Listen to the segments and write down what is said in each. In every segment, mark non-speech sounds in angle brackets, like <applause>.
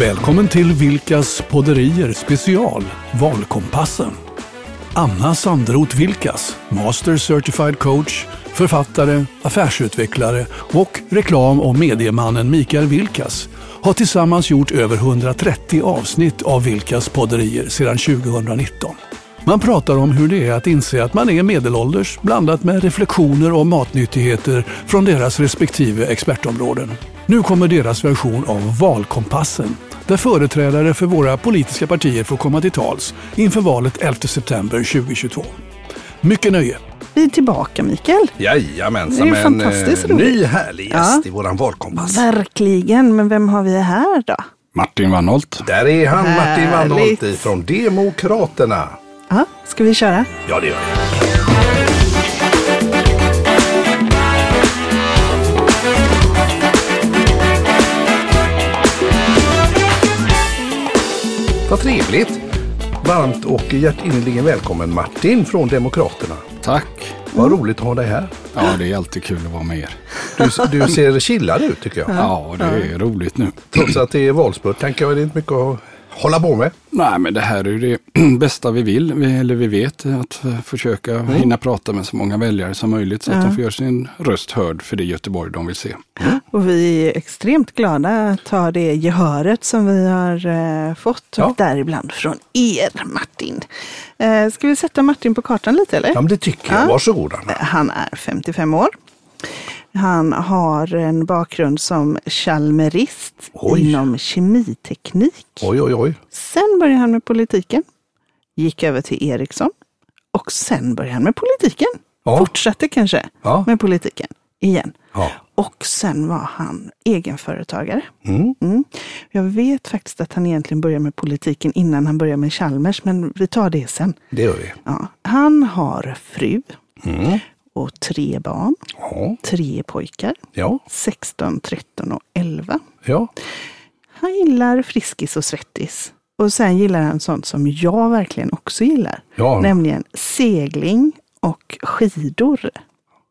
Välkommen till Vilkas podderier special Valkompassen. Anna Sandroth Vilkas, Master Certified Coach, författare, affärsutvecklare och reklam och mediemannen Mikael Vilkas har tillsammans gjort över 130 avsnitt av Vilkas podderier sedan 2019. Man pratar om hur det är att inse att man är medelålders blandat med reflektioner om matnyttigheter från deras respektive expertområden. Nu kommer deras version av Valkompassen där företrädare för våra politiska partier får komma till tals inför valet 11 september 2022. Mycket nöje! Vi är tillbaka Mikael. Jajamensan, Det är med en fantastiskt eh, roligt. ny härlig gäst Ja. i våran valkompass. Verkligen, men vem har vi här då? Martin Wannholt. Där är han, Martin Härligt. Wannholt ifrån Demokraterna. Ja, ska vi köra? Ja, det gör vi. Vad trevligt. Varmt och hjärtinnerligen välkommen Martin från Demokraterna. Tack. Vad roligt att ha dig här. Ja, det är alltid kul att vara med er. Du, du ser chillad ut tycker jag. Ja, det är roligt nu. Trots att det är valspurt tänker jag, det är inte mycket att hålla på med. Nej, men det här är ju det <clears throat> bästa vi vill, vi, eller vi vet, att försöka hinna prata med så många väljare som möjligt så att de får göra sin röst hörd för det Göteborg de vill se. Och vi är extremt glada att ha det gehöret som vi har eh, fått. Ja. Och däribland från er Martin. Eh, ska vi sätta Martin på kartan lite eller? Ja, men det tycker jag. Ja. Varsågod Anna. Han är 55 år. Han har en bakgrund som chalmerist Oj. inom kemiteknik. Oj, oj, oj. Sen började han med politiken. Gick över till Ericsson. Och sen började han med politiken. Ja. Fortsatte kanske Ja. med politiken igen. Ja. Och sen var han egenföretagare. Mm. Mm. Jag vet faktiskt att han egentligen började med politiken innan han började med Chalmers, men vi tar det sen. Det gör vi. Ja. Han har fru Mm. Och tre barn. Ja. Tre pojkar. Ja. 16, 13 och 11. Ja. Han gillar Friskis och Svettis. Och sen gillar han sånt som jag verkligen också gillar. Ja. Nämligen segling och skidor.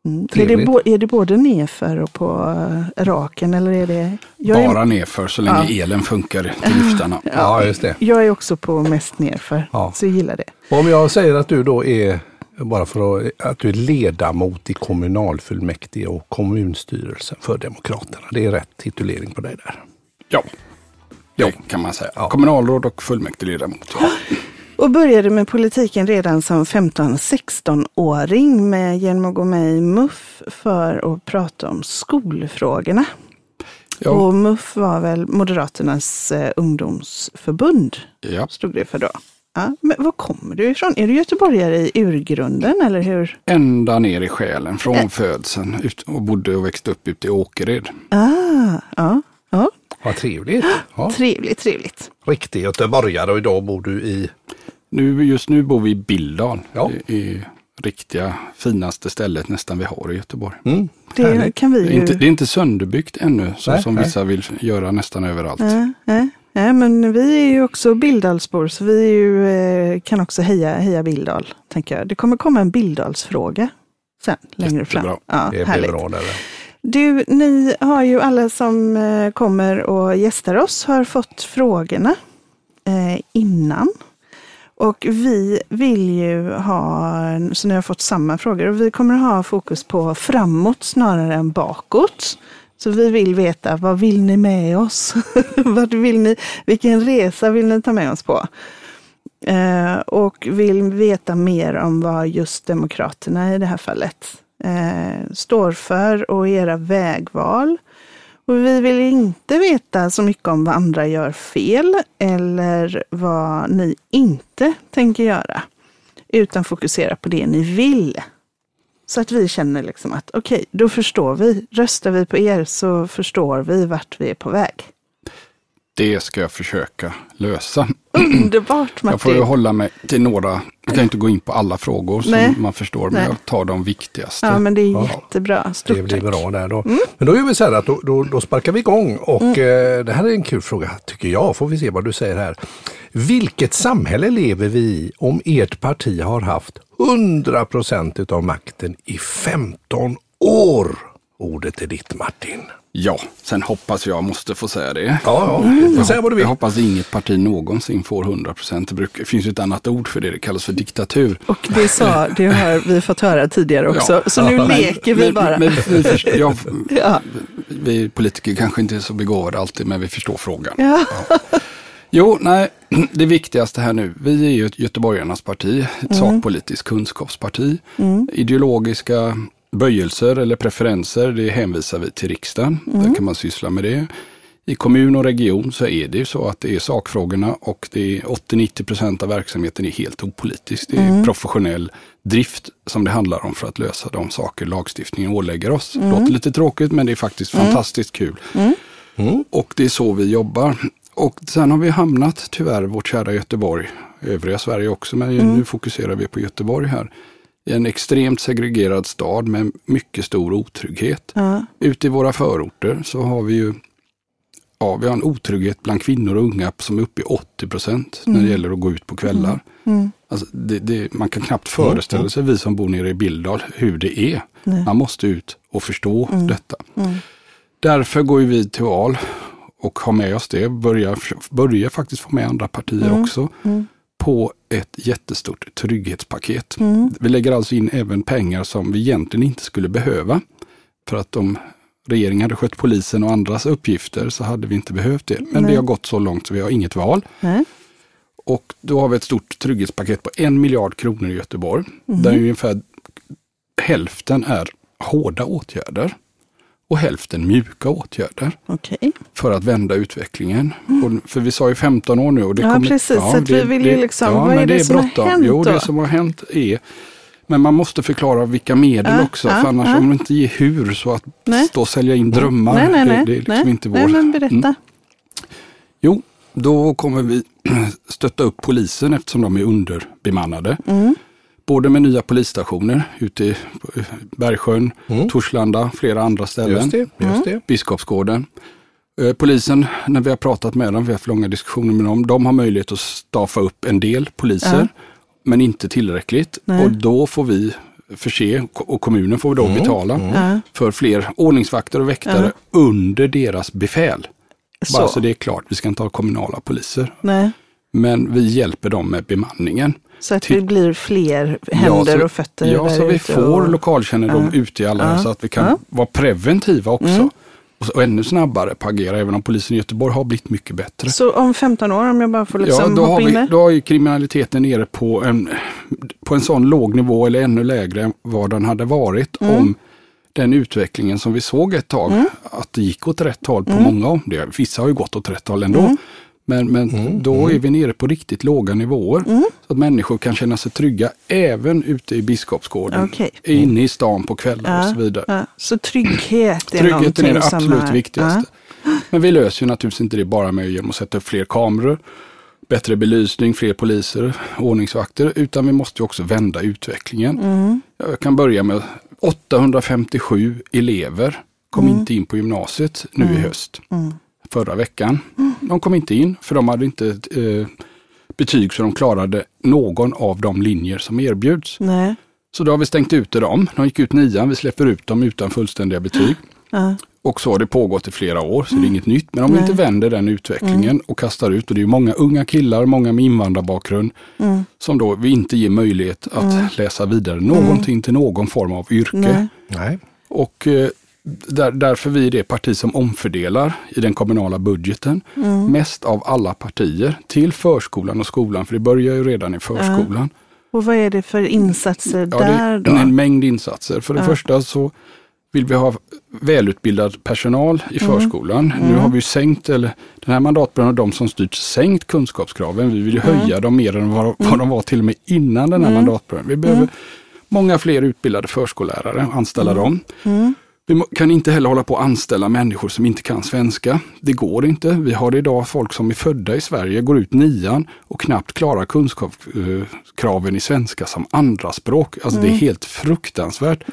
Mm. Är, det är det både nedför och på eh, raken eller är det? Jag är, Bara nerför så länge elen funkar till lyftarna. <laughs> ja, just det. jag är också på mest nerför, Ja. så jag gillar det. Om jag säger att du då är, bara för att, att du är ledamot i kommunalfullmäktige och kommunstyrelsen för Demokraterna. Det är rätt titulering på dig där. Ja, det kan man säga. Kommunalråd och fullmäktigeledamot. Ja. Och började med politiken redan som 15-16-åring med, genom att gå med i MUF för att prata om skolfrågorna. Ja. Och MUF var väl Moderaternas eh, ungdomsförbund, Ja. stod det för då. Ja, men var kommer du ifrån? Är du göteborgare i urgrunden eller hur? Ända ner i själen från födseln ut- och bodde och växte upp ute i Åkered. Ah, ja, ja. Vad trevligt. Ja. Trevligt, trevligt. Riktig göteborgare och idag bor du i... Nu, just nu bor vi i Billdal. Ja. Det är riktiga finaste stället nästan vi har i Göteborg. Mm. Det kan vi Det är, ju... inte, det är inte sönderbyggt ännu, så Nej, som nej. vissa vill göra nästan överallt. Nej, nej, men vi är ju också Billdalsbor, så vi ju, eh, kan också heja, heja Billdal, tänker jag. Det kommer komma en Billdalsfråga sen, längre fram. Ja, Det blir härligt. bra där. Du, ni har ju alla som eh, kommer och gästar oss har fått frågorna eh, innan. Och vi vill ju ha, så ni har fått samma frågor, och vi kommer ha fokus på framåt snarare än bakåt. Så vi vill veta, vad vill ni med oss? <laughs> Vart vill ni, vilken resa vill ni ta med oss på? Eh, och vill veta mer om vad just Demokraterna i det här fallet eh, står för och era vägval. Och vi vill inte veta så mycket om vad andra gör fel eller vad ni inte tänker göra. Utan fokusera på det ni vill. Så att vi känner liksom att okej, då förstår vi. Röstar vi på er så förstår vi vart vi är på väg. Det ska jag försöka lösa. Underbart Jag får ju Martin! hålla mig till några, jag kan inte gå in på alla frågor som Nej. man förstår, Nej. men jag tar de viktigaste. Ja men det är Ja. jättebra. Det Stort blir tack. bra där då. Men då gör vi så här att då, då, då sparkar vi igång och eh, det här är en kul fråga tycker jag. Får vi se vad du säger här. Vilket samhälle lever vi i om ert parti har haft 100 procent av makten i 15 år? Ordet är ditt Martin. Ja, sen hoppas jag måste få säga det. Ja, ja. Jag, Säg vad du jag vill. hoppas inget parti någonsin får 100 procent. Det, finns ju ett annat ord för det, det kallas för diktatur. Och det, sa, det har vi fått höra tidigare också, Ja. så nu Ja. leker vi Men- bara. Men, vi, förstår, <laughs> ja, ja. vi politiker kanske inte är så begåvade alltid, men vi förstår frågan. Ja. Jo, nej, <clears throat> det viktigaste här nu. Vi är ju ett göteborgarnas parti, ett sakpolitiskt kunskapsparti. Ideologiska böjelser eller preferenser, det hänvisar vi till riksdagen. Där kan man syssla med det. I kommun och region så är det ju så att det är sakfrågorna och det är 80-90 procent av verksamheten är helt opolitisk. Det är professionell drift som det handlar om för att lösa de saker lagstiftningen ålägger oss. Låter lite tråkigt men det är faktiskt fantastiskt kul. Och det är så vi jobbar. Och sen har vi hamnat, tyvärr, vårt kära Göteborg, övriga Sverige också, men nu fokuserar vi på Göteborg här, i en extremt segregerad stad med mycket stor otrygghet. Ja. Ute i våra förorter så har vi ju ja, vi har en otrygghet bland kvinnor och unga som är uppe i 80 procent när det gäller att gå ut på kvällar. Alltså det, det, man kan knappt föreställa sig, vi som bor nere i Bildal, hur det är. Man måste ut och förstå detta. Därför går vi till val och har med oss det, börjar, börjar faktiskt få med andra partier också, på ett jättestort trygghetspaket. Vi lägger alltså in även pengar som vi egentligen inte skulle behöva. För att om regeringen hade skött polisen och andras uppgifter så hade vi inte behövt det. Men vi har gått så långt så vi har inget val. Nej. Och då har vi ett stort trygghetspaket på en miljard kronor i Göteborg. Där ungefär hälften är hårda åtgärder och hälften mjuka åtgärder Okej. för att vända utvecklingen. Och, för vi sa ju 15 år nu. Och det Ja, kommer, precis, så att vi vill ju liksom- vad men är det som har bråttom. hänt Jo, då? det som har hänt är men man måste förklara vilka medel Ja, också, ja, för annars ja. om man inte ger hur så att Nej. stå och sälja in drömmar, Nej, nej, nej. det, det är liksom nej. inte vår... nej men berätta. Mm. Jo, då kommer vi <clears throat> stötta upp polisen eftersom de är underbemannade. Mm. Både med nya polisstationer ute i Bergsjön, Torslanda, flera andra ställen. Just det, just det. Biskopsgården. Eh, Polisen, när vi har pratat med dem, vi har haft långa diskussioner med dem, de har möjlighet att staffa upp en del poliser, men inte tillräckligt. Nej. Och då får vi förse, och kommunen får då betala Ja. för fler ordningsvakter och väktare under deras befäl. Bara Så. så det är klart, vi ska inte ha kommunala poliser. Nej. Men vi hjälper dem med bemanningen. Så att Till- det blir fler händer så, och fötter Ja, så vi får och- lokalkännedom ute i alla Ja. så att vi kan Ja. Mm. vara preventiva också. Och, så, och ännu snabbare på att agera, även om polisen i Göteborg har blivit mycket bättre. Så om 15 år, om jag bara får Ja, liksom då hoppa har, in där? då ju kriminaliteten nere på en, på en sån låg nivå eller ännu lägre än vad den hade varit Mm. om den utvecklingen som vi såg ett tag, att det gick åt rätt håll på Mm. många områden. Vissa har ju gått åt rätt håll ändå. Men, men då är vi nere på riktigt låga nivåer. Mm. Så att människor kan känna sig trygga även ute i Biskopsgården. Okej. Inne i stan på kvällar och så vidare. Ja, så trygghet är Tryggheten någonting är det absolut är, viktigaste. <gasps> Men vi löser ju naturligtvis inte det bara med genom att sätta upp fler kameror, bättre belysning, fler poliser, ordningsvakter, utan vi måste ju också vända utvecklingen. Mm. Jag kan börja med 857 elever kom Mm. inte in på gymnasiet nu i höst. Förra veckan. Mm. De kom inte in för de hade inte eh, betyg så de klarade någon av de linjer som erbjuds. Nej. Så då har vi stängt ute dem. De gick ut nian, vi släpper ut dem utan fullständiga betyg. Ja. Och så har det pågått i flera år, så det är inget nytt. Men om vi inte vänder den utvecklingen och kastar ut, och det är många unga killar, många med invandrarbakgrund, som då vi inte ger möjlighet att läsa vidare någonting till någon form av yrke. Nej. Nej. Och eh, där, därför vi är det parti som omfördelar i den kommunala budgeten mest av alla partier till förskolan och skolan, för det börjar ju redan i förskolan. Och vad är det för insatser Ja, där det är en mängd insatser. För det första så vill vi ha välutbildad personal i Mm. förskolan. Nu har vi sänkt, eller den här mandatperioden har de som styrt sänkt kunskapskraven. Vi vill ju Mm. höja dem mer än vad, vad de var till och med innan den här mandatperioden. Vi behöver många fler utbildade förskollärare, anställa Mm. dem. Vi kan inte heller hålla på att anställa människor som inte kan svenska. Det går inte. Vi har idag folk som är födda i Sverige, går ut nian och knappt klarar kunskapskraven i svenska som andraspråk. Alltså det är helt fruktansvärt.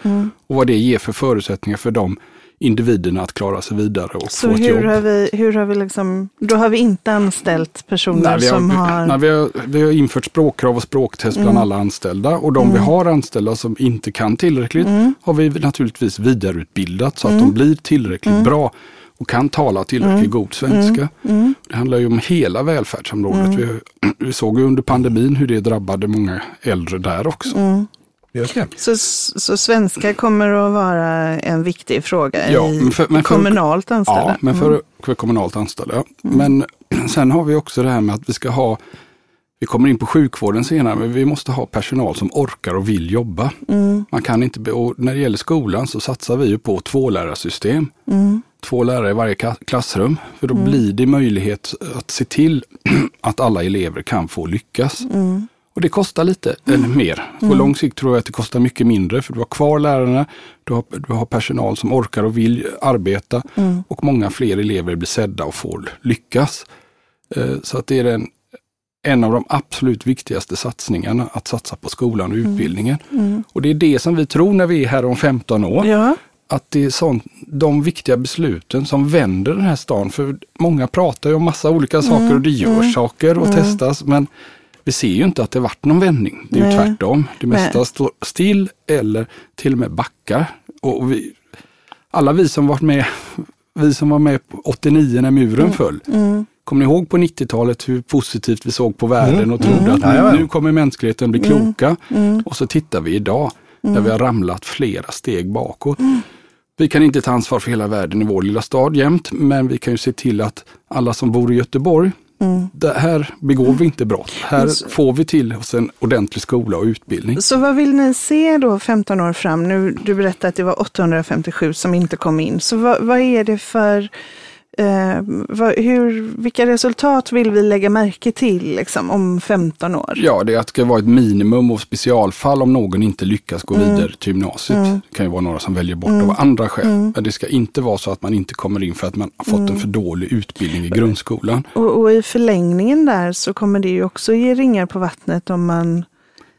Och vad det ger för förutsättningar för de individerna att klara sig vidare och Så få ett hur jobb. har, vi, hur har vi liksom, då har vi inte anställt personer Nej, vi, har, som har... nej, vi, har, vi har infört språkkrav och språktest bland Mm. alla anställda och de vi har anställda som inte kan tillräckligt Mm. har vi naturligtvis vidareutbildat så att de blir tillräckligt bra och kan tala tillräckligt god svenska. Mm. Det handlar ju om hela välfärdsområdet. Vi, <clears throat> vi såg ju under pandemin hur det drabbade många äldre där också. Mm. Just det. Så, så svenska kommer att vara en viktig fråga Ja, i för- men för- kommunalt anställda? Ja, men för, för kommunalt anställda. ja. Men <clears throat> sen har vi också det här med att vi ska ha, vi kommer in på sjukvården senare, men vi måste ha personal som orkar och vill jobba. Mm. Man kan inte, när det gäller skolan så satsar vi ju på tvålärarsystem. Mm. Två lärare i varje klassrum, för då blir det möjlighet att se till <clears throat> att alla elever kan få lyckas. Mm. Och det kostar lite, eller mer. På lång sikt tror jag att det kostar mycket mindre, för du har kvar lärarna, du har, du har personal som orkar och vill arbeta Mm. och många fler elever blir sedda och får lyckas. Eh, Så att det är den, en av de absolut viktigaste satsningarna, att satsa på skolan och utbildningen. Mm. Och det är det som vi tror när vi är här om 15 år Ja, att det är sånt, de viktiga besluten som vänder den här stan. För många pratar ju om massa olika saker och det görs saker och testas. Men vi ser ju inte att det varit någon vändning. Det är ju tvärtom. Det mesta Nej. står still eller till och med backar. Och vi, alla vi som varit med, vi som var med på 89 när muren föll. mm. Kommer ni ihåg på 90-talet hur positivt vi såg på världen och trodde att Jajamän. nu, nu kommer mänskligheten bli kloka. Mm. Och så tittar vi idag där vi har ramlat flera steg bakåt. Mm. Vi kan inte ta ansvar för hela världen i vår lilla stad jämt, men vi kan ju se till att alla som bor i Göteborg, Mm. det här begår vi inte brott. Här så- får vi till oss en ordentlig skola och utbildning. Så vad vill ni se då 15 år fram? Nu, du berättade att det var 857 som inte kom in. Så vad, vad är det för, eh, vad, hur, vilka resultat vill vi lägga märke till liksom, om 15 år? Ja, det ska vara ett minimum och specialfall om någon inte lyckas gå Mm. vidare till gymnasiet. Det kan ju vara några som väljer bort av andra skäl. Mm. Men det ska inte vara så att man inte kommer in för att man har fått en för dålig utbildning i grundskolan. Och, och i förlängningen där så kommer det ju också ge ringar på vattnet om man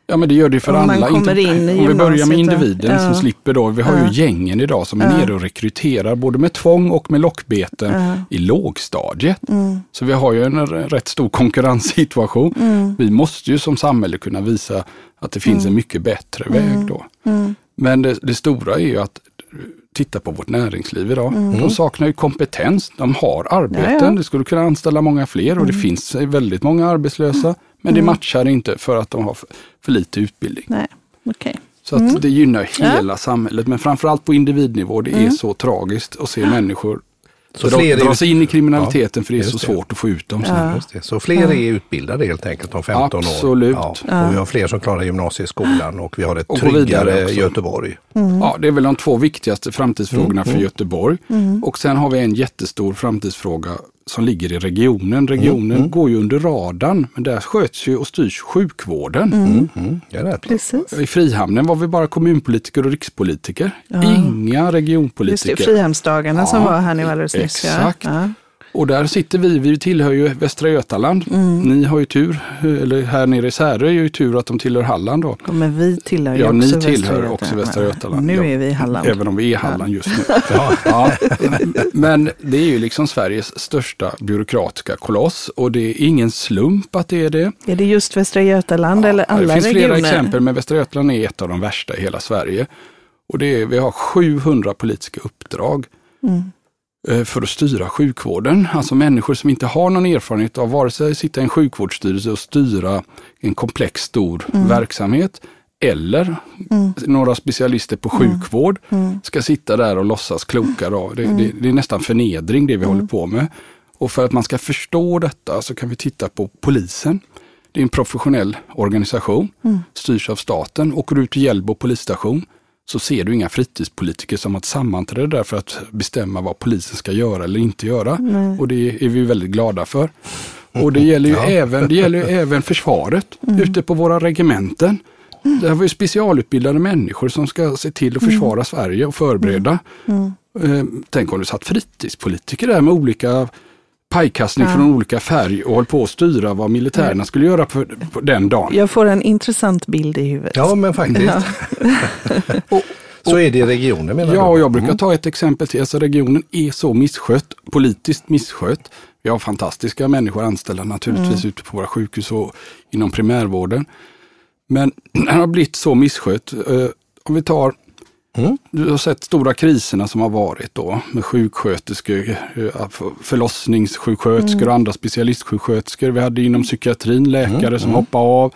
Ja men det gör det för Om man alla. kommer in i om vi börjar med individen ja. som slipper då. Vi har Ja. ju gängen idag som är Ja. nere och rekryterar både med tvång och med lockbeten Ja. i lågstadiet. Mm. Så vi har ju en rätt stor konkurrenssituation. Mm. Vi måste ju som samhälle kunna visa att det finns en mycket bättre väg då. Mm. Men det, det stora är ju att titta på vårt näringsliv idag. Mm. De saknar ju kompetens, de har arbeten, Ja, det skulle kunna anställa många fler och det finns väldigt många arbetslösa. Men det matchar inte för att de har för, för lite utbildning. Nej, okej. Så att det gynnar Ja. hela samhället, men framförallt på individnivå. Det är så tragiskt att se människor Så dra, fler dra sig in i kriminaliteten för det är så det. svårt att få ut dem sen. Ja. Så fler är utbildade helt enkelt om 15 Absolut. år. Ja. Och vi har fler som klarar gymnasieskolan och vi har ett Och tryggare. Göteborg. Ja, det är väl de två viktigaste framtidsfrågorna Mm, för Göteborg. Och sen har vi en jättestor framtidsfråga som ligger i regionen. Regionen går ju under radarn, men där sköts ju och styrs sjukvården. Mm. Ja, det är rätt. Precis. I Frihamnen var vi bara kommunpolitiker och rikspolitiker. Inga Just det, regionpolitiker. Frihamnsdagarna Ja, som var här nu alldeles nyss. exakt. Ja. Och där sitter vi, vi tillhör ju Västra Götaland. Mm. Ni har ju tur, eller här nere i Särö är ju tur att de tillhör Halland då. Ja, men vi tillhör ju Ja, också ni Västra tillhör Götaland. också Västra Götaland. Nu är vi i Halland. Även om vi är i Halland just nu. <laughs> Ja. Men det är ju liksom Sveriges största byråkratiska koloss och det är ingen slump att det är det. Är det just Västra Götaland eller alla det finns regioner? flera exempel, men Västra Götaland är ett av de värsta i hela Sverige. Och det är, vi har 700 politiska uppdrag Mm. Eh, för att styra sjukvården. Alltså människor som inte har någon erfarenhet av vare sig sitta i en sjukvårdsstyrelse och styra en komplex stor Mm. verksamhet eller några specialister på sjukvård Mm. ska sitta där och låtsas kloka. Då. Det, det, det är nästan förnedring det vi Mm. håller på med. Och för att man ska förstå detta så kan vi titta på polisen. Det är en professionell organisation, Mm. styrs av staten. Åker du ut till Hjällbo polisstation så ser du inga fritidspolitiker som har ett sammanträde där för att bestämma vad polisen ska göra eller inte göra. Och det är vi väldigt glada för. Och det gäller ju, Ja. även, det gäller ju även försvaret ute på våra regementen. Där har vi specialutbildade människor som ska se till att försvara Sverige och förbereda. Eh, tänk om du satt fritidspolitiker där med olika pajkastning Ja. från olika färg och höll på att styra vad militärerna skulle göra på, på den dagen. Jag får en intressant bild i huvudet. ja, men faktiskt. Ja. <laughs> Så är det i regionen menar Ja, du? och jag brukar ta ett exempel till. Alltså regionen är så misskött, politiskt misskött. Vi har fantastiska människor anställda naturligtvis ute på våra sjukhus och inom primärvården. Men <clears throat> den har blivit så misskött. Eh, om vi tar, Mm. du har sett stora kriserna som har varit då med sjuksköterskor, eh, förlossningssjuksköterskor och andra specialistsjuksköterskor. Vi hade inom psykiatrin läkare som hoppade av.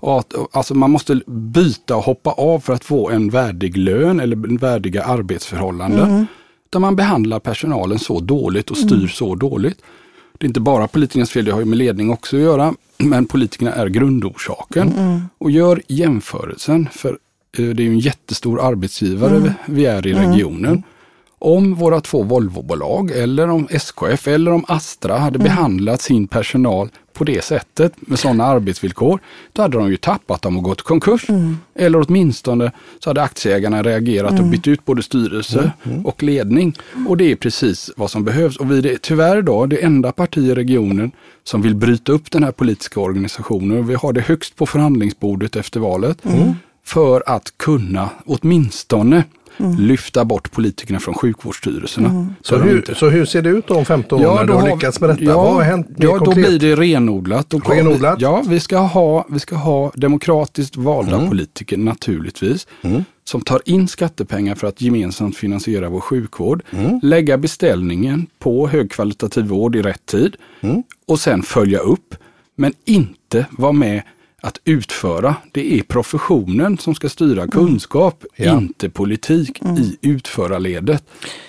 Och att, alltså man måste byta och hoppa av för att få en värdig lön eller värdiga arbetsförhållanden. Där man behandlar personalen så dåligt och styr så dåligt. Det är inte bara politikernas fel, det har ju med ledning också att göra. Men politikerna är grundorsaken. Och gör jämförelsen, för det är en jättestor arbetsgivare vi- vi är i regionen. Om våra två Volvobolag eller om SKF eller om Astra hade behandlat sin personal på det sättet med sådana arbetsvillkor, då hade de ju tappat dem och gått i konkurs. Eller åtminstone så hade aktieägarna reagerat och bytt ut både styrelse och ledning. Och det är precis vad som behövs. Och vi är tyvärr då det enda parti i regionen som vill bryta upp den här politiska organisationen. Vi har det högst på förhandlingsbordet efter valet. För att kunna åtminstone lyfta bort politikerna från sjukvårdsstyrelserna. Så, Där de hur, inte- så hur ser det ut om 15 år när du har lyckats med detta? Ja, Vad har hänt ja då blir det renodlat. Då Renodlat? Ja, vi ska ha, vi ska ha demokratiskt valda Mm. politiker naturligtvis. Som tar in skattepengar för att gemensamt finansiera vår sjukvård. Mm. Lägga beställningen på högkvalitativ vård i rätt tid. Mm. Och sen följa upp. Men inte vara med att utföra. Det är professionen som ska styra kunskap, Mm. Inte politik i utförarledet.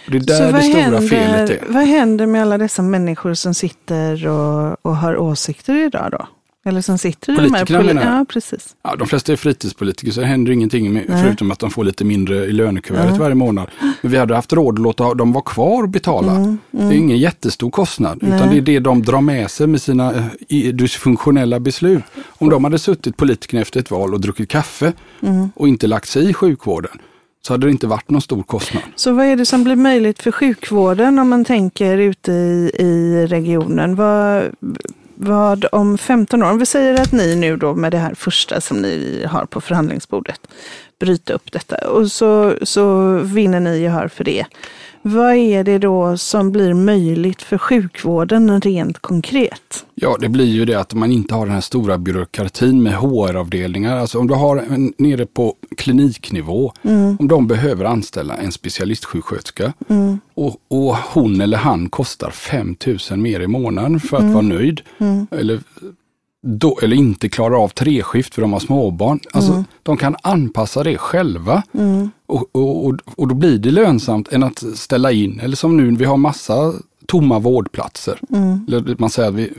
Det är Så där det stora händer, felet är. vad händer med alla dessa människor som sitter och, och har åsikter idag då? Eller som sitter i de här Politikerna poli-. Ja, precis. Ja, de flesta är fritidspolitiker så det händer ingenting med, Nej. förutom att de får lite mindre i lönekuvertet varje månad. Men vi hade haft råd att låta dem vara kvar och betala. Det är ingen jättestor kostnad utan Mm, Nej. det är det de drar med sig med sina eh, dysfunktionella beslut. Om de hade suttit politikerna efter ett val och druckit kaffe Mm. och inte lagt sig i sjukvården så hade det inte varit någon stor kostnad. Så vad är det som blir möjligt för sjukvården om man tänker ute i, i regionen? Vad, vad om 15 år, om vi säger att ni nu då med det här första som ni har på förhandlingsbordet, bryta upp detta och så, så vinner ni gehör för det. Vad är det då som blir möjligt för sjukvården rent konkret? Ja, det blir ju det att man inte har den här stora byråkratin med HR-avdelningar. Alltså om du har en, nere på kliniknivå, om de behöver anställa en specialistsjuksköterska och, och hon eller han kostar 5 000 mer i månaden för att vara nöjd. Eller, då, eller inte klarar av treskift för de har småbarn. Alltså, De kan anpassa det själva. Och, och, och, och då blir det lönsamt än att ställa in. Eller som nu, vi har massa tomma vårdplatser. Eller man säger att vi,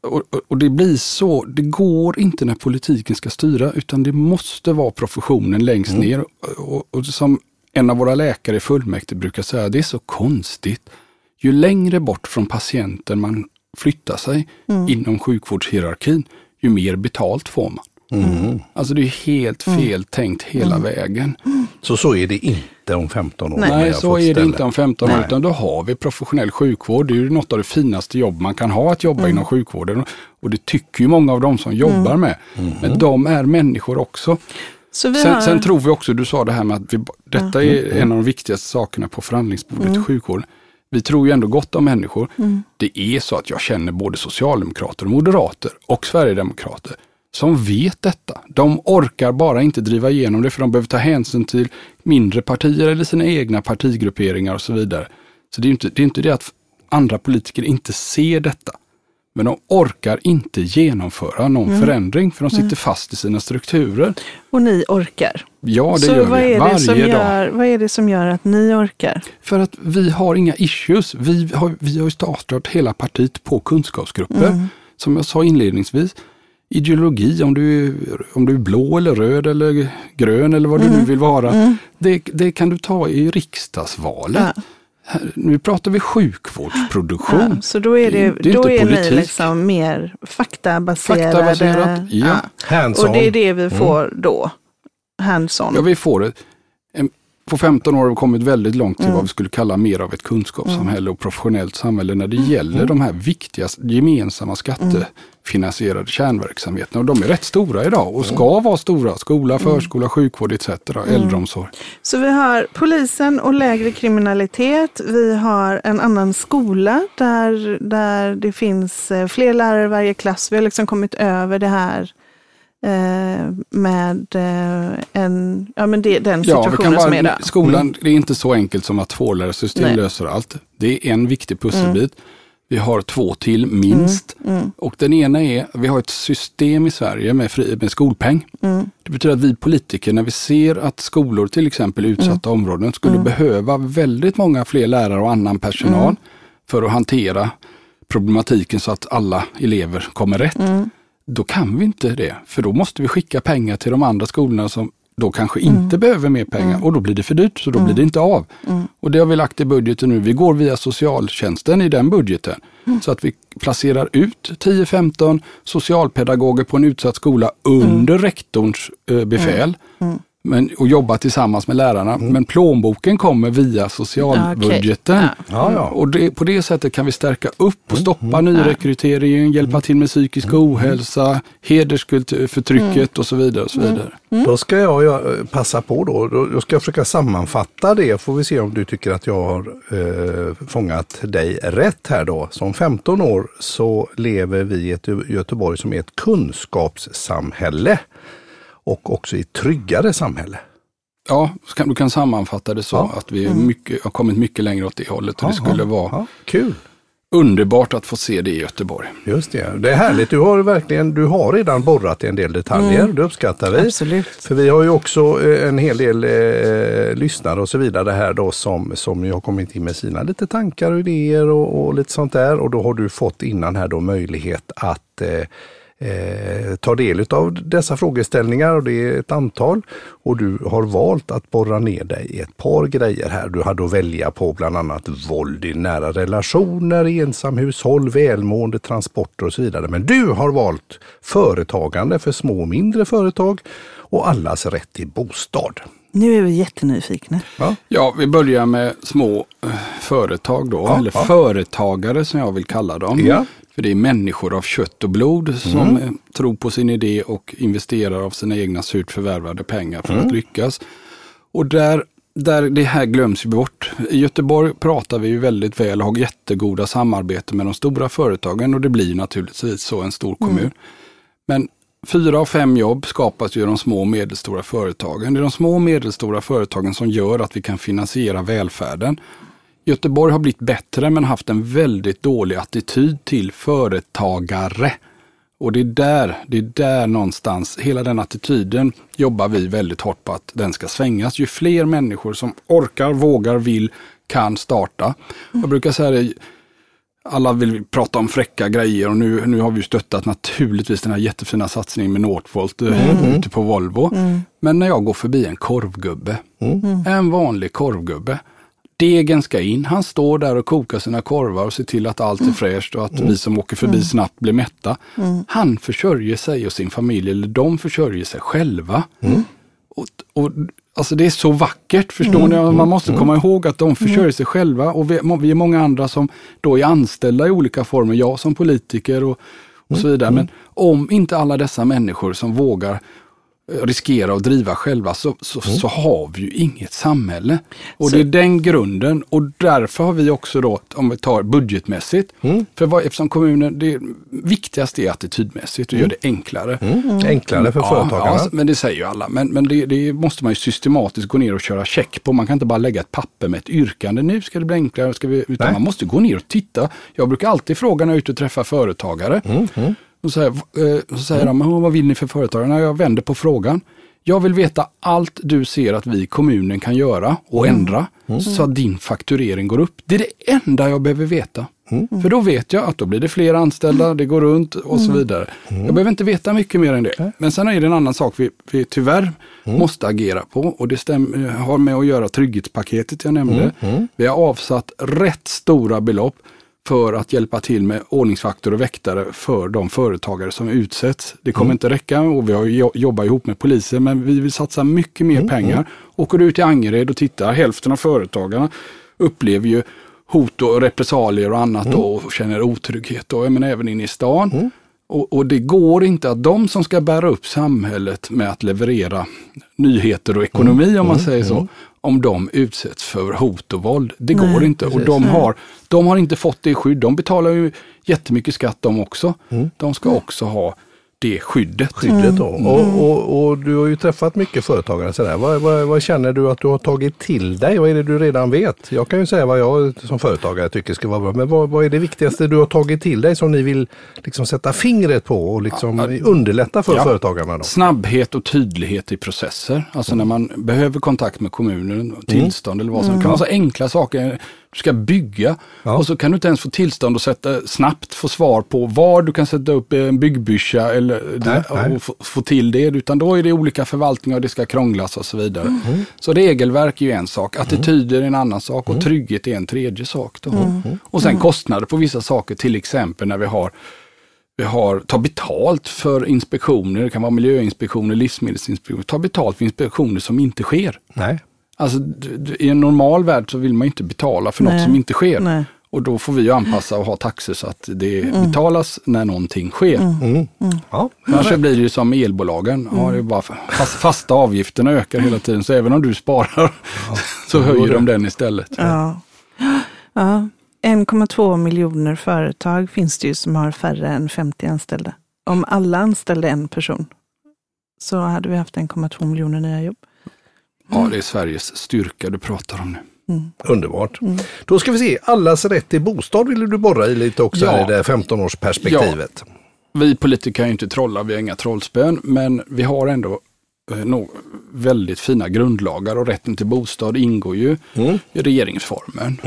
och, och- det blir så, det går inte när politiken ska styra utan det måste vara professionen längst ner. Och, och, och som en av våra läkare i fullmäktige brukar säga, det är så konstigt. Ju längre bort från patienten man flyttar sig inom sjukvårdshierarkin, ju mer betalt får man. Alltså det är helt fel tänkt hela vägen. Så så är det inte om 15 år. Nej. så är det inte om 15 år, Nej. utan då har vi professionell sjukvård. Det är ju något av det finaste jobb man kan ha att jobba inom sjukvården. Och det tycker ju många av de som jobbar med. Men de är människor också. Sen, har, sen tror vi också, du sa det här med att vi, detta är en av de viktigaste sakerna på förhandlingsbordet i sjukvården. Vi tror ju ändå gott om människor. Det är så att jag känner både socialdemokrater och moderater och sverigedemokrater som vet detta. De orkar bara inte driva igenom det för de behöver ta hänsyn till mindre partier eller sina egna partigrupperingar och så vidare. Så det är inte det, är inte det att andra politiker inte ser detta. Men de orkar inte genomföra någon förändring för de sitter fast i sina strukturer. och ni orkar. Ja, det så gör vad vi är, varje dag. gör, vad är det som gör att ni orkar? För att vi har inga issues. Vi har, vi har startat hela partiet på kunskapsgrupper. Mm. Som jag sa inledningsvis. Ideologi, om du, är, om du är blå eller röd eller grön eller vad du Mm. nu vill vara. Det, det kan du ta i riksdagsvalet. Ja. Här, nu pratar vi sjukvårdsproduktion. Ja, så då är, det, Det är då inte är ni politik. liksom mer faktabaserade. Faktabaserat, ja. Hands-on. Och det är det vi får då. Hands-on. Ja, vi får en, på 15 år har vi kommit väldigt långt till vad vi skulle kalla mer av ett kunskapssamhälle och professionellt samhälle när det gäller de här viktiga gemensamma skattefinansierade kärnverksamheterna. Och de är rätt stora idag och ska vara stora. Skola, förskola, sjukvård etc. Äldreomsorg. Så vi har polisen och lägre kriminalitet. Vi har en annan skola där, där det finns eh, fler lärare i varje klass. Vi har liksom kommit över det här med eh, en, ja, men det, den situationen bara, som är där. Skolan, det är inte så enkelt som att tvålärarsystem Nej. löser allt. Det är en viktig pusselbit. Vi har två till minst. Och den ena är, vi har ett system i Sverige med, fri, med skolpeng. Det betyder att vi politiker, när vi ser att skolor, till exempel i utsatta områden, skulle behöva väldigt många fler lärare och annan personal för att hantera problematiken så att alla elever kommer rätt. Då kan vi inte det, för då måste vi skicka pengar till de andra skolorna som då kanske inte behöver mer pengar och då blir det för dyrt så då blir det inte av. Och det har vi lagt i budgeten nu. Vi går via socialtjänsten i den budgeten. Så att vi placerar ut 10-15 socialpedagoger på en utsatt skola under rektorns eh, befäl. Men, och jobba tillsammans med lärarna. Men plånboken kommer via socialbudgeten. Okej. Ja, ja. Och det, på det sättet kan vi stärka upp och stoppa nyrekryteringen, hjälpa till med psykisk ohälsa, hedersförtrycket och så vidare. Och så vidare. Då ska jag göra- passa på då. Då då ska jag försöka sammanfatta det. Får vi se om du tycker att jag har eh, fångat dig rätt här då. Som 15 år så lever vi i ett Göteborg som är ett kunskapssamhälle. Och också i ett tryggare samhälle. Ja, du kan sammanfatta det så Ja. att vi är mycket, har kommit mycket längre åt det hållet. Och det skulle vara Ja, kul. underbart att få se det i Göteborg. Just det. Det är härligt. Du har verkligen, du har redan borrat i en del detaljer. Det uppskattar vi. Absolut. För vi har ju också eh, en hel del eh, lyssnare och så vidare här då som, som ju har kommit in med sina lite tankar och idéer och, och lite sånt där. Och då har du fått innan här då möjlighet att eh, eh, ta del av dessa frågeställningar och det är ett antal. Och du har valt att borra ner dig i ett par grejer här. Du hade att välja på bland annat våld i nära relationer, ensamhushåll, välmående, transporter och så vidare. Men du har valt företagande för små och mindre företag och allas rätt till bostad. Nu är vi jättenyfikna. Ja, Ja, vi börjar med små eh, företag då, Ja, eller ja. företagare som jag vill kalla dem. Ja. För det är människor av kött och blod som eh, tror på sin idé och investerar av sina egna surt förvärvade pengar för att lyckas. Och där, där det här glöms bort. I Göteborg pratar vi ju väldigt väl och har jättegoda samarbeten med de stora företagen och det blir naturligtvis så en stor kommun. Men fyra av fem jobb skapas ju i de små och medelstora företagen. Det är de små och medelstora företagen som gör att vi kan finansiera välfärden. Göteborg har blivit bättre men haft en väldigt dålig attityd till företagare. Och det är där, det är där någonstans, hela den attityden jobbar vi väldigt hårt på att den ska svängas. Ju fler människor som orkar, vågar, vill, kan starta. Jag brukar säga det, alla vill prata om fräcka grejer och nu, nu har vi stöttat naturligtvis den här jättefina satsningen med Northvolt eh, ute på Volvo. Men när jag går förbi en korvgubbe, en vanlig korvgubbe, degen ska in, han står där och kokar sina korvar och ser till att allt är fräscht och att vi som åker förbi snabbt blir mätta. Han försörjer sig och sin familj, eller de försörjer sig själva. Och, och, alltså det är så vackert, förstår ni? Man måste komma ihåg att de försörjer sig själva. Och vi, vi är många andra som då är anställda i olika former, jag som politiker och, och så vidare. Men om inte alla dessa människor som vågar riskera att driva själva så, så, så har vi ju inget samhälle. Och Så- det är den grunden och därför har vi också då, om vi tar budgetmässigt, för vad, eftersom kommunen, det viktigaste är attitydmässigt och gör det enklare. enklare för företagarna. Ja, men det säger ju alla. Men, men det, det måste man ju systematiskt gå ner och köra check på. Man kan inte bara lägga ett papper med ett yrkande. Nu ska det bli enklare. Ska vi, utan Nej. man måste gå ner och titta. Jag brukar alltid fråga när jag är ute och träffar företagare. Mm, Och så, här, eh, så säger de, "Men vad vill ni för företagare? När jag vänder på frågan. Jag vill veta allt du ser att vi i kommunen kan göra och Mm. ändra så att din fakturering går upp. Det är det enda jag behöver veta. Mm. För då vet jag att då blir det fler anställda, det går runt och så vidare. Mm. Jag behöver inte veta mycket mer än det. Men sen är det en annan sak vi, vi tyvärr Mm. måste agera på och det stäm, har med att göra trygghetspaketet jag nämnde. Mm. Vi har avsatt rätt stora belopp för att hjälpa till med ordningsvakter och väktare för de företagare som utsätts. Det kommer inte räcka och vi har jo- jobbat ihop med polisen men vi vill satsa mycket mer pengar. Åker du ut i Angered och tittar, hälften av företagarna upplever ju hot och repressalier och annat då, och känner otrygghet. Och, men även inne i stan. Och, och det går inte att de som ska bära upp samhället med att leverera nyheter och ekonomi om man säger så, om de utsätts för hot och våld. Det Nej, går inte. Och precis. de har, de har inte fått det skydd. De betalar ju jättemycket skatt de också. De ska också ha det skyddet. skyddet då. Och, och, och du har ju träffat mycket företagare. Sådär. Vad, vad, vad känner du att du har tagit till dig? Vad är det du redan vet? Jag kan ju säga vad jag som företagare tycker ska vara bra. Men vad, vad är det viktigaste du har tagit till dig som ni vill liksom sätta fingret på och liksom underlätta för Ja. företagarna? Då? Snabbhet och tydlighet i processer. Alltså när man behöver kontakt med kommunen, och tillstånd eller vad som Det kan vara så enkla saker. Du ska bygga Ja. och så kan du inte ens få tillstånd att sätta, snabbt få svar på var du kan sätta upp en byggbyscha eller Nej, nej. och få, få till det. Utan då är det olika förvaltningar och det ska krånglas och så vidare. Så regelverk är ju en sak, attityder är en annan sak och trygghet är en tredje sak. Då. Och sen kostnader på vissa saker, till exempel när vi har vi har, ta betalt för inspektioner, det kan vara miljöinspektioner, livsmedelsinspektioner, ta betalt för inspektioner som inte sker. Nej. Alltså i en normal värld så vill man inte betala för något Nej. som inte sker. Nej. Och då får vi ju anpassa och ha taxor så att det betalas när någonting sker. Mm. Ja. Annars blir det ju som elbolagen. Ja, det är bara fast, fasta avgifterna ökar hela tiden. Så även om du sparar <laughs> så höjer de den istället. Ja. ja. 1,2 miljoner företag finns det ju som har färre än 50 anställda. Om alla anställde en person så hade vi haft 1,2 miljoner nya jobb. Ja, det är Sveriges styrka du pratar om nu. Underbart. Då ska vi se, allas rätt till bostad ville du borra i lite också Ja. i det 15-årsperspektivet. Vi politiker kan ju inte trolla, vi har inga trollspön, men vi har ändå eh, väldigt fina grundlagar och rätten till bostad ingår ju i regeringsformen.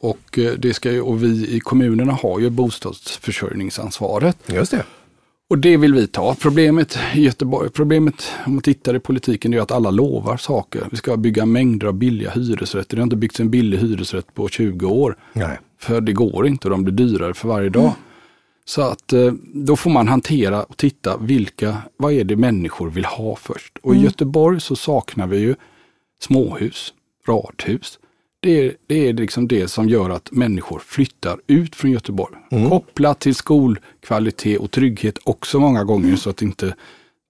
Och, eh, det ska ju, och vi i kommunerna har ju bostadsförsörjningsansvaret. Just det. Och det vill vi ta. Problemet i Göteborg, problemet om man tittar i politiken är att alla lovar saker. Vi ska bygga mängder av billiga hyresrätter. Det har inte byggts en billig hyresrätt på 20 år. Nej. För det går inte och de blir dyrare för varje dag. Så att eh, då får man hantera och titta vilka, vad är det människor vill ha först. Och i Göteborg så saknar vi ju småhus, radhus. Det är, det är liksom det som gör att människor flyttar ut från Göteborg. Kopplat till skolkvalitet och trygghet också många gånger så att inte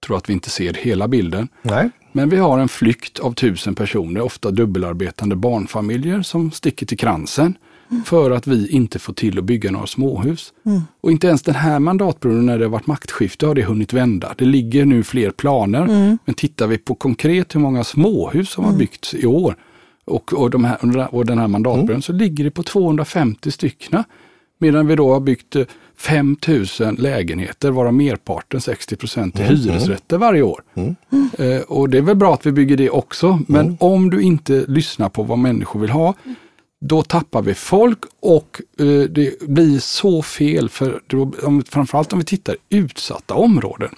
tror att vi inte ser hela bilden. Nej. Men vi har en flykt av tusen personer, ofta dubbelarbetande barnfamiljer som sticker till kransen för att vi inte får till att bygga några småhus. Och inte ens den här mandatperioden när det har varit maktskifte har det hunnit vända. Det ligger nu fler planer, men tittar vi på konkret hur många småhus som har byggts i år och, och, de här, och den här mandatperioden så ligger det på 250 styckna. Medan vi då har byggt eh, 5000 lägenheter, varav merparten 60 procent är hyresrätter varje år. Eh, och det är väl bra att vi bygger det också, men om du inte lyssnar på vad människor vill ha, då tappar vi folk och eh, det blir så fel, för då, om, framförallt om vi tittar utsatta områden.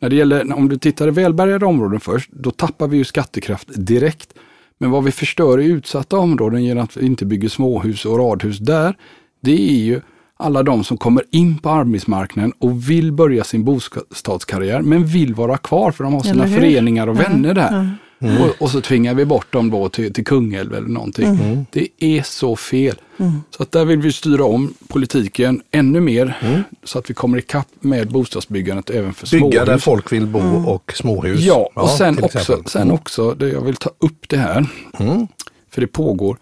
När det gäller, om du tittar i välbärgade områden först, då tappar vi ju skattekraft direkt. Men vad vi förstör i utsatta områden genom att vi inte bygger småhus och radhus där, det är ju alla de som kommer in på arbetsmarknaden och vill börja sin bostadskarriär men vill vara kvar för de har sina föreningar och vänner där. Och, och så tvingar vi bort dem då till, till Kungälv eller någonting. Det är så fel. Så att där vill vi styra om politiken ännu mer så att vi kommer ikapp med bostadsbyggandet även för Bygga småhus. där folk vill bo och småhus. Ja, och sen till också, sen också, det jag vill ta upp det här, för det pågår.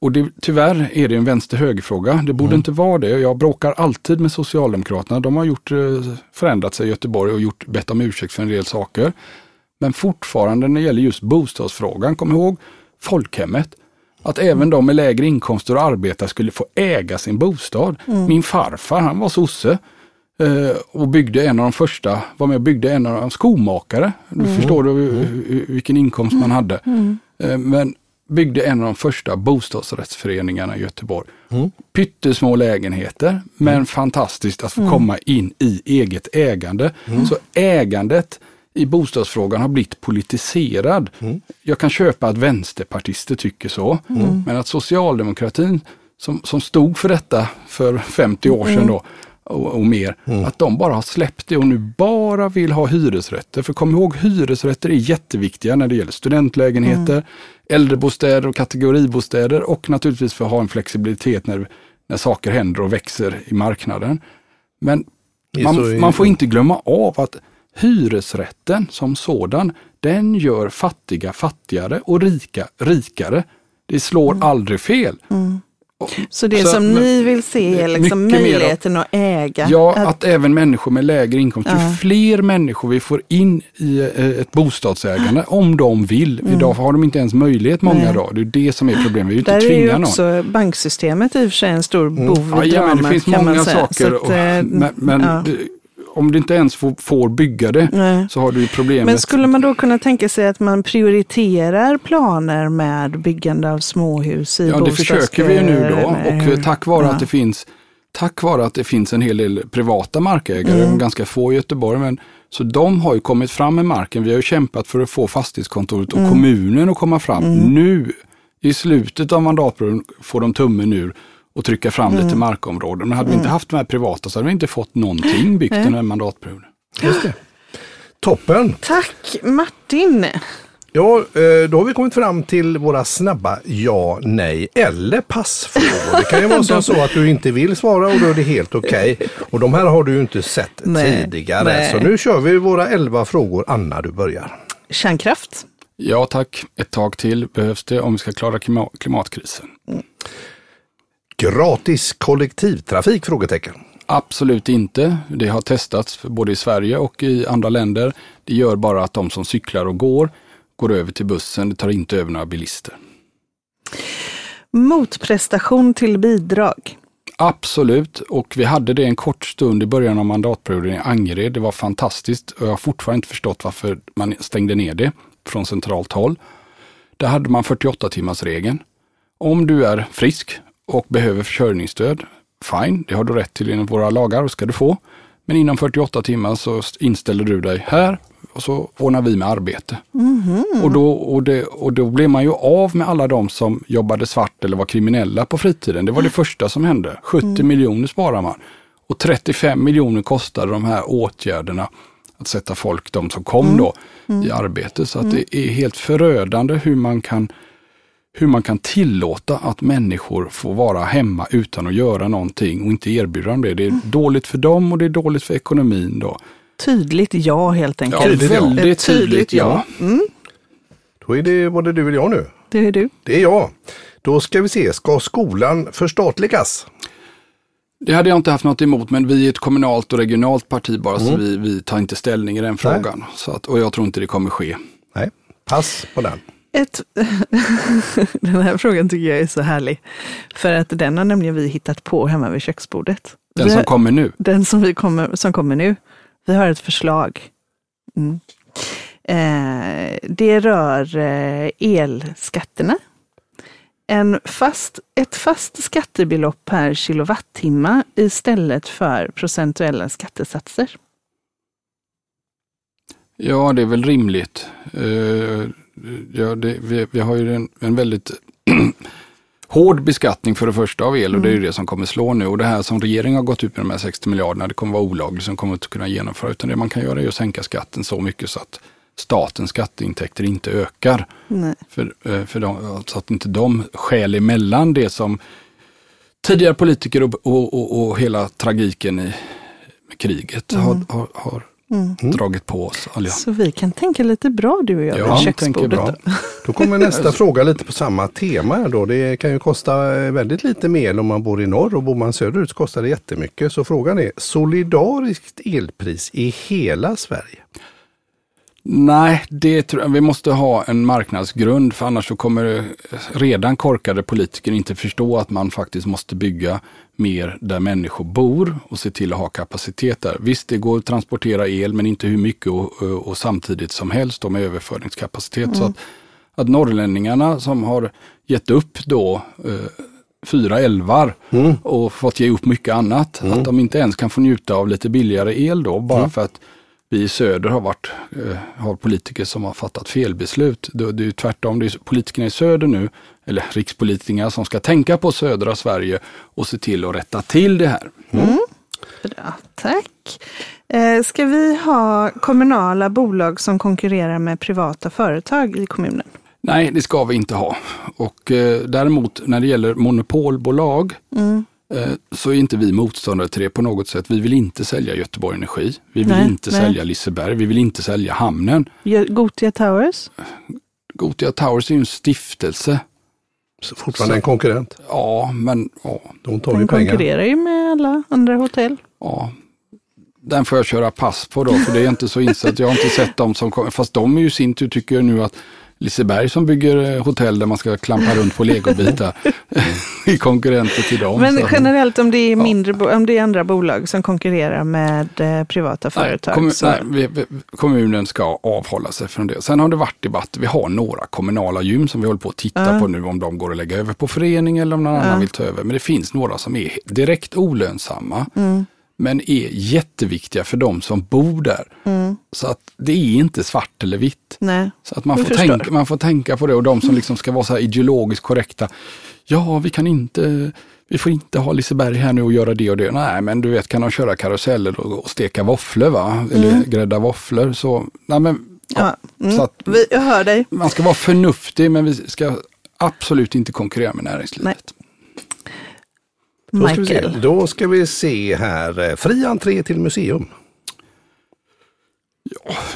Och det, tyvärr är det en vänster-höger-fråga. Det borde inte vara det. Jag bråkar alltid med Socialdemokraterna. De har gjort, eh, förändrat sig i Göteborg och gjort, bett om ursäkt för en del saker. Men fortfarande när det gäller just bostadsfrågan, kom ihåg folkhemmet. Att även de med lägre inkomster och arbetare skulle få äga sin bostad. Min farfar, han var sosse eh, och byggde en av de första, var med och byggde en av de skomakare. Du förstår du hur- vilken inkomst man hade. Eh, Men byggde en av de första bostadsrättsföreningarna i Göteborg. Pyttesmå lägenheter, men fantastiskt att få komma in i eget ägande. Så ägandet i bostadsfrågan har blivit politiserad. Jag kan köpa att vänsterpartister tycker så, men att socialdemokratin som, som stod för detta för 50 år sedan då och, och mer, att de bara har släppt det och nu bara vill ha hyresrätter. För kom ihåg, hyresrätter är jätteviktiga när det gäller studentlägenheter, äldrebostäder och kategoribostäder och naturligtvis för att ha en flexibilitet när, när saker händer och växer i marknaden. Men man, man får inte glömma av att hyresrätten som sådan, den gör fattiga fattigare och rika rikare. Det slår Mm. aldrig fel. Och- Så det Så, som ni vill se är liksom möjligheten att äga. Ja, att, även människor med lägre inkomst, ju fler människor vi får in i eh, ett bostadsägande, <gasps> om de vill. Idag har de inte ens möjlighet många Nej. dagar. Det är det som är problemet. Vi vill Där inte är ju tvinga någon. också banksystemet i och för sig en stor bov i Ja, men det finns många saker. Att, och, eh, men men ja. Om du inte ens får, får bygga det Nej. så har du ju problemet. Men skulle man då kunna tänka sig att man prioriterar planer med byggande av småhus i Ja, det försöker vi ju nu då och bostadsköer? tack vare Ja. att det finns Tack vare att det finns en hel del privata markägare, Mm. ganska få i Göteborg, men så de har ju kommit fram med marken. Vi har ju kämpat för att få fastighetskontoret och Mm. kommunen att komma fram. Nu i slutet av mandatperioden får de tummen ur och trycka fram Mm. lite markområden. Men hade vi inte haft de här privata så hade vi inte fått någonting byggt den här mandatperioden. Just det. Toppen! Tack Martin! Ja, eh, då har vi kommit fram till våra snabba ja, nej eller passfrågor. Det kan ju vara <laughs> som så att du inte vill svara och då är det helt okej. Och de här har du ju inte sett Nej, tidigare. nej. Så nu kör vi våra elva frågor. Anna, du börjar. Kärnkraft. Ja tack, ett tag till behövs det om vi ska klara klima- klimatkrisen. Gratis kollektivtrafik? Frågetecken. Absolut inte. Det har testats både i Sverige och i andra länder. Det gör bara att de som cyklar och går går över till bussen. Det tar inte över några bilister. Motprestation till bidrag. Absolut, och vi hade det en kort stund i början av mandatperioden i Angered. Det var fantastiskt och jag har fortfarande inte förstått varför man stängde ner det från centralt håll. Där hade man 48 timmars regeln. Om du är frisk och behöver försörjningsstöd, fine, det har du rätt till enligt våra lagar och ska du få. Men inom 48 timmar så inställer du dig här och så ordnar vi med arbete. Och, då, och, det, och då blev man ju av med alla de som jobbade svart eller var kriminella på fritiden. Det var det första som hände. 70 miljoner sparar man. Och 35 miljoner kostade de här åtgärderna att sätta folk, de som kom då, i arbete. Så att det är helt förödande hur man kan hur man kan tillåta att människor får vara hemma utan att göra någonting och inte erbjuda dem det. Det är dåligt för dem och det är dåligt för ekonomin då. Tydligt ja helt enkelt. Ja, Tydligt väldigt tydligt tydligt ja. ja. Då är det både du eller jag nu. Det är du. Det är jag. Då ska vi se, ska skolan förstatligas? Det hade jag inte haft något emot, men vi är ett kommunalt och regionalt parti bara, så vi, vi tar inte ställning i den frågan. Så att, och jag tror inte det kommer ske. Nej, pass på den. Ett, <laughs> den här frågan tycker jag är så härlig. För att den har nämligen vi hittat på hemma vid köksbordet. Den Vi som har- kommer nu. Den som, vi kommer, som kommer nu. Vi har ett förslag. Mm. Eh, det rör eh, elskatterna. En fast, ett fast skattebelopp per kilowattimme istället för procentuella skattesatser. Ja, det är väl rimligt. Eh, ja, det, vi, vi har ju en, en väldigt <clears throat> hård beskattning för det första av el och det är ju det som kommer slå nu. Och det här som regeringen har gått ut med de här 60 miljarderna, det kommer vara olagligt, som kommer inte kunna genomföra. Utan det man kan göra är att sänka skatten så mycket så att statens skatteintäkter inte ökar. Nej. För, eh, för de, så att inte de skäl emellan det som tidigare politiker och, och, och, och hela tragiken i kriget har, har, har dragit på oss. alla. Så vi kan tänka lite bra du och jag Ja, vid tänker köksbordet. bra. då. <laughs> Då kommer nästa fråga lite på samma tema. här Då. Det kan ju kosta eh, väldigt lite mer om man bor i norr och bor man söderut så kostar det jättemycket. Så frågan är solidariskt elpris i hela Sverige? Nej, det tror jag. Vi måste ha en marknadsgrund för annars så kommer eh, redan korkade politiker inte förstå att man faktiskt måste bygga mer där människor bor och se till att ha kapacitet där. Visst, det går att transportera el men inte hur mycket och, och, och samtidigt som helst då med överföringskapacitet. Så att, att norrlänningarna som har gett upp då eh, fyra älvar och fått ge upp mycket annat, att de inte ens kan få njuta av lite billigare el då bara för att vi i söder har varit, eh, har politiker som har fattat felbeslut. Det, det är tvärtom, det är, politikerna i söder nu eller rikspolitiker som ska tänka på södra Sverige och se till att rätta till det här. Mm. Bra, tack. Eh, ska vi ha kommunala bolag som konkurrerar med privata företag i kommunen? Nej, det ska vi inte ha. Och eh, däremot när det gäller monopolbolag Mm. eh, så är inte vi motståndare till det på något sätt. Vi vill inte sälja Göteborg Energi. Vi vill Nej, inte nej. sälja Liseberg. Vi vill inte sälja hamnen. Gotia Towers? Gothia Towers är ju en stiftelse. Så fortfarande en konkurrent. Ja, men ja, De tar ju Den pengar. konkurrerar ju med alla andra hotell. ja. Den får jag köra pass på då, för det är inte så insatt. Jag har inte sett dem som kommer. Fast de är ju i sin tur tycker jag nu att Liseberg som bygger eh, hotell där man ska klampa runt på legobitar <laughs> <laughs> är konkurrenter till dem. Men generellt om det är mindre, bo- om det är andra bolag som konkurrerar med eh, privata företag. Nej, kommu- så, nej, vi, kommunen ska avhålla sig från det. Sen har det varit debatt. Vi har några kommunala gym som vi håller på att titta Ja. på nu om de går att lägga över på förening eller om någon Ja. annan vill ta över. Men det finns några som är direkt olönsamma. Mm. Men är jätteviktiga för de som bor där. Mm. Så att det är inte svart eller vitt. Nej. Så att man får, tänka, man får tänka på det och de som liksom ska vara så ideologiskt korrekta. Ja, vi kan inte, vi får inte ha Liseberg här nu och göra det och det. Nej, men du vet, kan de köra karuseller och, steka våfflor va? Eller Mm. grädda våfflor så, nej men, ja. Mm. så att Vi, jag hör dig. man ska vara förnuftig men vi ska absolut inte konkurrera med näringslivet. Då ska, vi se. Michael. Då ska vi se här. eh, Fri entré till museum.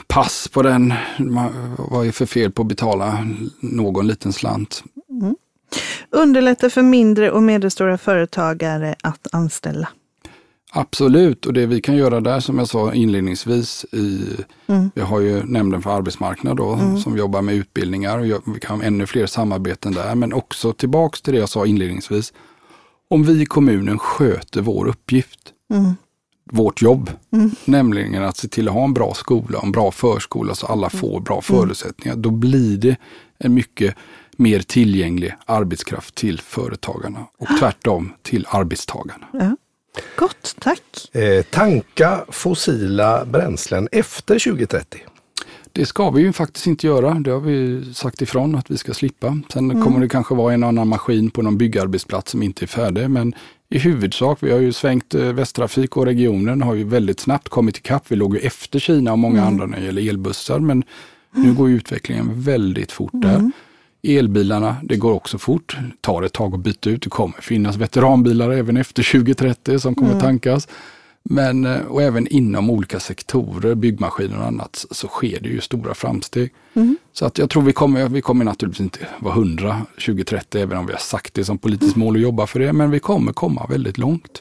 Pass på den, Man- vad är för fel på att betala någon liten slant? Underlätta för mindre och medelstora företagare att anställa. Absolut, och det vi kan göra där som jag sa inledningsvis, i, Mm. vi har ju nämnden för arbetsmarknad då, som jobbar med utbildningar och vi kan ha ännu fler samarbeten där, men också tillbaks till det jag sa inledningsvis. Om vi i kommunen sköter vår uppgift, Mm. vårt jobb, nämligen att se till att ha en bra skola, en bra förskola så alla får bra förutsättningar, då blir det en mycket mer tillgänglig arbetskraft till företagarna och tvärtom till arbetstagarna. Ja. Gott, tack. Eh, tanka fossila bränslen efter 2030. Det ska vi ju faktiskt inte göra. Det har vi sagt ifrån att vi ska slippa. Sen kommer det kanske vara en annan maskin på någon byggarbetsplats som inte är färdig. Men i huvudsak, vi har ju svängt eh, Västtrafik och regionen har ju väldigt snabbt kommit ikapp. Vi låg ju efter Kina och många andra när det gäller elbussar. Men nu går utvecklingen väldigt fort där. Elbilarna, det går också fort. tar ett tag att byta ut. Det kommer finnas veteranbilar även efter 2030 som kommer tankas. Men, eh, och även inom olika sektorer, byggmaskiner och annat, så sker det ju stora framsteg. Så att jag tror vi kommer, vi kommer naturligtvis inte vara 100 2030, även om vi har sagt det som politiskt mål att jobba för det, men vi kommer komma väldigt långt.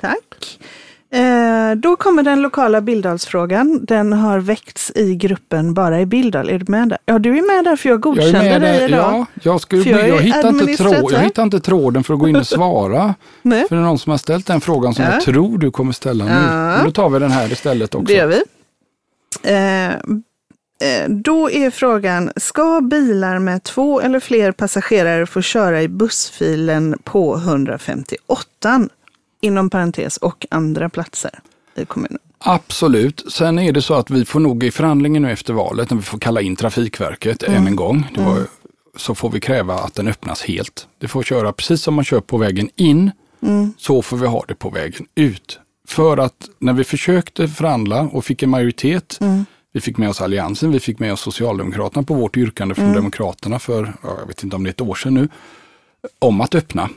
Tack. Eh, då kommer den lokala Billdalsfrågan. Den har väckts i gruppen Bara i Billdal. Är du med där? Ja, du är med där för jag Jag godkände är med dig idag. Ja, jag, skulle, För jag jag, hittar inte tråd, jag hittar inte tråden för att gå in och svara. <laughs> Nej, För det är någon som har ställt den frågan som Ja. jag tror du kommer ställa nu. Ja. Men då tar vi den här istället också. det gör vi. Eh, eh, då är frågan, ska bilar med två eller fler passagerare få köra i bussfilen på 158 inom parentes och andra platser i kommunen? Absolut. Sen är det så att vi får nog i förhandlingen nu efter valet, när vi får kalla in Trafikverket än en gång, var, så får vi kräva att den öppnas helt. Det får köra precis som man kör på vägen in, så får vi ha det på vägen ut. För att när vi försökte förhandla och fick en majoritet, vi fick med oss Alliansen, vi fick med oss Socialdemokraterna på vårt yrkande från Demokraterna för, ja, jag vet inte om det är ett år sedan nu, om att öppna.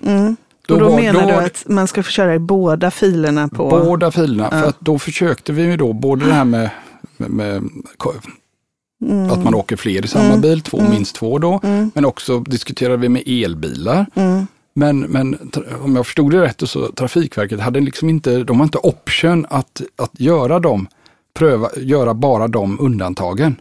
Och då var- menar du var- att man ska få köra i båda filerna på... Båda filerna, för att då försökte vi ju då både det här med, med, med Mm. att man åker fler i samma bil, två, minst två då, men också diskuterade vi med elbilar. Mm. Men, men om jag förstod det rätt så Trafikverket hade liksom inte, de har inte option att, att göra dem, pröva, göra bara de undantagen.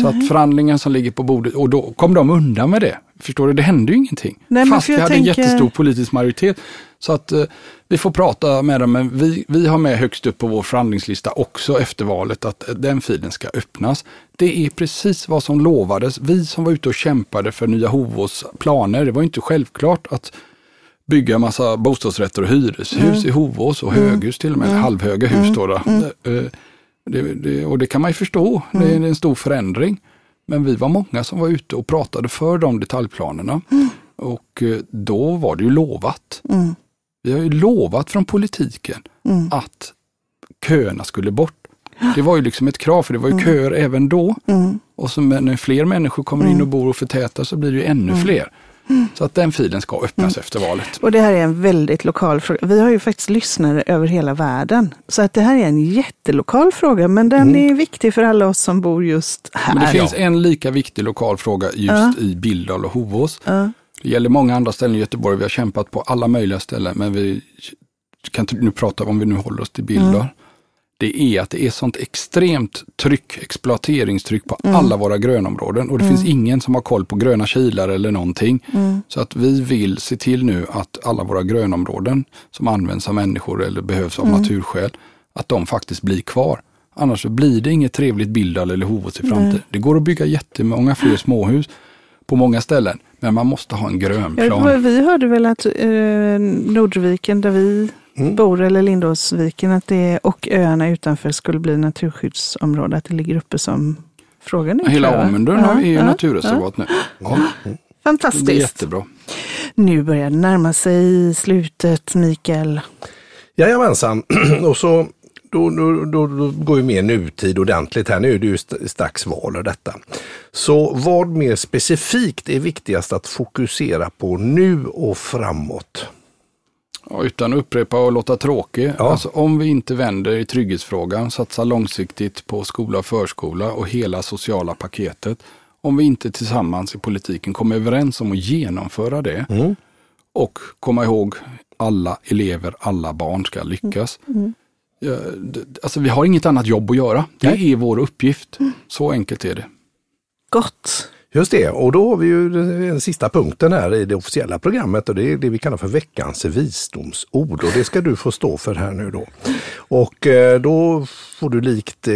Så att förhandlingen som ligger på bordet, och då kom de undan med det. Förstår du, det hände ju ingenting. Nej, Fast vi hade tänker- en jättestor politisk majoritet. Så att eh, vi får prata med dem, men vi, vi har med högst upp på vår förhandlingslista också efter valet att eh, den filen ska öppnas. Det är precis vad som lovades. Vi som var ute och kämpade för Nya Hovås planer, det var inte självklart att bygga massa bostadsrätter och hyreshus i Hovås och höghus till och med, halvhöga hus då. då. Eh, Det, det, och det kan man ju förstå, det är en stor förändring. Men vi var många som var ute och pratade för de detaljplanerna. Och eh, då var det ju lovat. Mm. Vi har ju lovat från politiken Mm. att köerna skulle bort. Det var ju liksom ett krav, för det var ju köer även då. Mm. Och så när fler människor kommer in och bor och förtätar så blir det ju ännu Mm. Så att den filen ska öppnas efter valet. Och det här är en väldigt lokal fråga. Vi har ju faktiskt lyssnare över hela världen. Så att det här är en jättelokal fråga, men den är viktig för alla oss som bor just här. Men det finns en lika viktig lokal fråga just i Billdal och Hovås. Det gäller många andra ställen i Göteborg. Vi har kämpat på alla möjliga ställen, men vi kan nu prata om vi nu håller oss till Billdal. Det är att det är sånt extremt tryck, exploateringstryck på alla våra grönområden och det finns ingen som har koll på gröna kilar eller någonting. Så att vi vill se till nu att alla våra grönområden som används av människor eller behövs av naturskäl, att de faktiskt blir kvar. Annars så blir det inget trevligt Billdal eller Hovås i framtiden. Det går att bygga jättemånga fler småhus på många ställen, men man måste ha en grön Ja, plan. vi hörde väl att eh, Nordviken där vi Mm. bor, eller Lindåsviken, att det, och öarna utanför skulle bli naturskyddsområde, att det ligger uppe som frågan nu. tror Hela. Åmundön Ja, är ju ja, naturreservat nu. Ja. Det blir Fantastiskt. jättebra. Nu börjar det närma sig slutet, Mikael. Jajamensan, <clears throat> och så då, då, då, då går ju mer nutid ordentligt här. Nu är det ju st- strax val och detta. Så vad mer specifikt är viktigast att fokusera på nu och framåt? Ja, utan att upprepa och låta tråkig. Ja. Alltså, om vi inte vänder i trygghetsfrågan, satsar långsiktigt på skola och förskola och hela sociala paketet. Om vi inte tillsammans i politiken kommer överens om att genomföra det Mm. och komma ihåg alla elever, alla barn ska lyckas. Ja, d- alltså, vi har inget annat jobb att göra. Det Nej. är vår uppgift. Så enkelt är det. Gott. Just det, och då har vi ju den sista punkten här i det officiella programmet och det är det vi kallar för veckans visdomsord och det ska du få stå för här nu då. Och eh, då får du likt eh,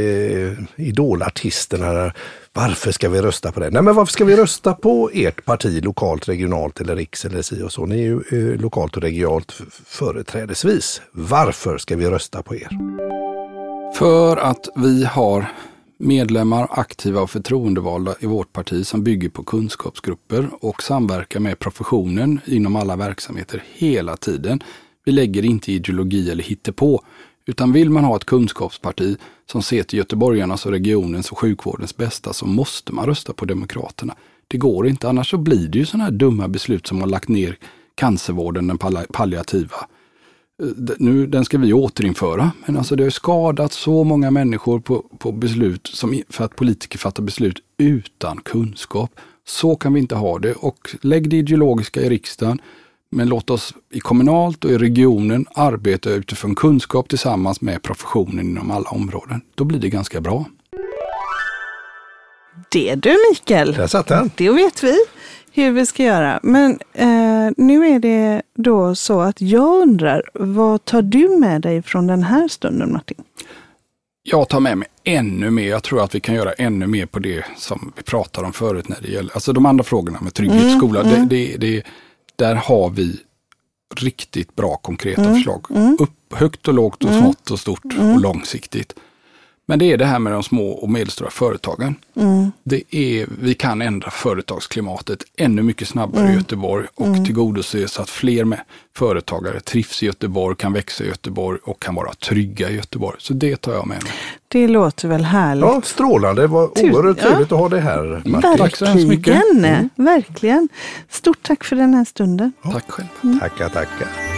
idolartisterna varför ska vi rösta på det? Nej men varför ska vi rösta på ert parti lokalt, regionalt eller riks eller si och så? Ni är ju eh, lokalt och regionalt företrädesvis. Varför ska vi rösta på er? För att vi har medlemmar, aktiva och förtroendevalda i vårt parti som bygger på kunskapsgrupper och samverkar med professionen inom alla verksamheter hela tiden. Vi lägger inte ideologi eller hittepå, utan vill man ha ett kunskapsparti som ser till göteborgarnas och regionens och sjukvårdens bästa så måste man rösta på Demokraterna. Det går inte, annars så blir det ju sådana här dumma beslut som har lagt ner cancervården, den palliativa nu, den ska vi återinföra. Men alltså det har skadat så många människor på, på beslut som, för att politiker fattar beslut utan kunskap. Så kan vi inte ha det och lägg det ideologiska i riksdagen. Men låt oss i kommunalt och i regionen arbeta utifrån kunskap tillsammans med professionen inom alla områden. Då blir det ganska bra. Det du Mikael. Där satt den. Det vet vi hur vi ska göra. Men eh, nu är det då så att jag undrar, vad tar du med dig från den här stunden Martin? Jag tar med mig ännu mer. Jag tror att vi kan göra ännu mer på det som vi pratade om förut när det gäller, alltså de andra frågorna med trygghet, skola. Det, det, det, där har vi riktigt bra konkreta förslag. Upp, högt och lågt och smått och stort och långsiktigt. Men det är det här med de små och medelstora företagen. Det är, vi kan ändra företagsklimatet ännu mycket snabbare i Göteborg och tillgodose så att fler med företagare trivs i Göteborg, kan växa i Göteborg och kan vara trygga i Göteborg. Så det tar jag med mig. Det låter väl härligt? Ja, strålande. Det var Tusen- oerhört ja. trevligt att ha dig här Martin. Tack så hemskt mycket. Verkligen, verkligen. Stort tack för den här stunden. Tack själv. Tackar, tackar.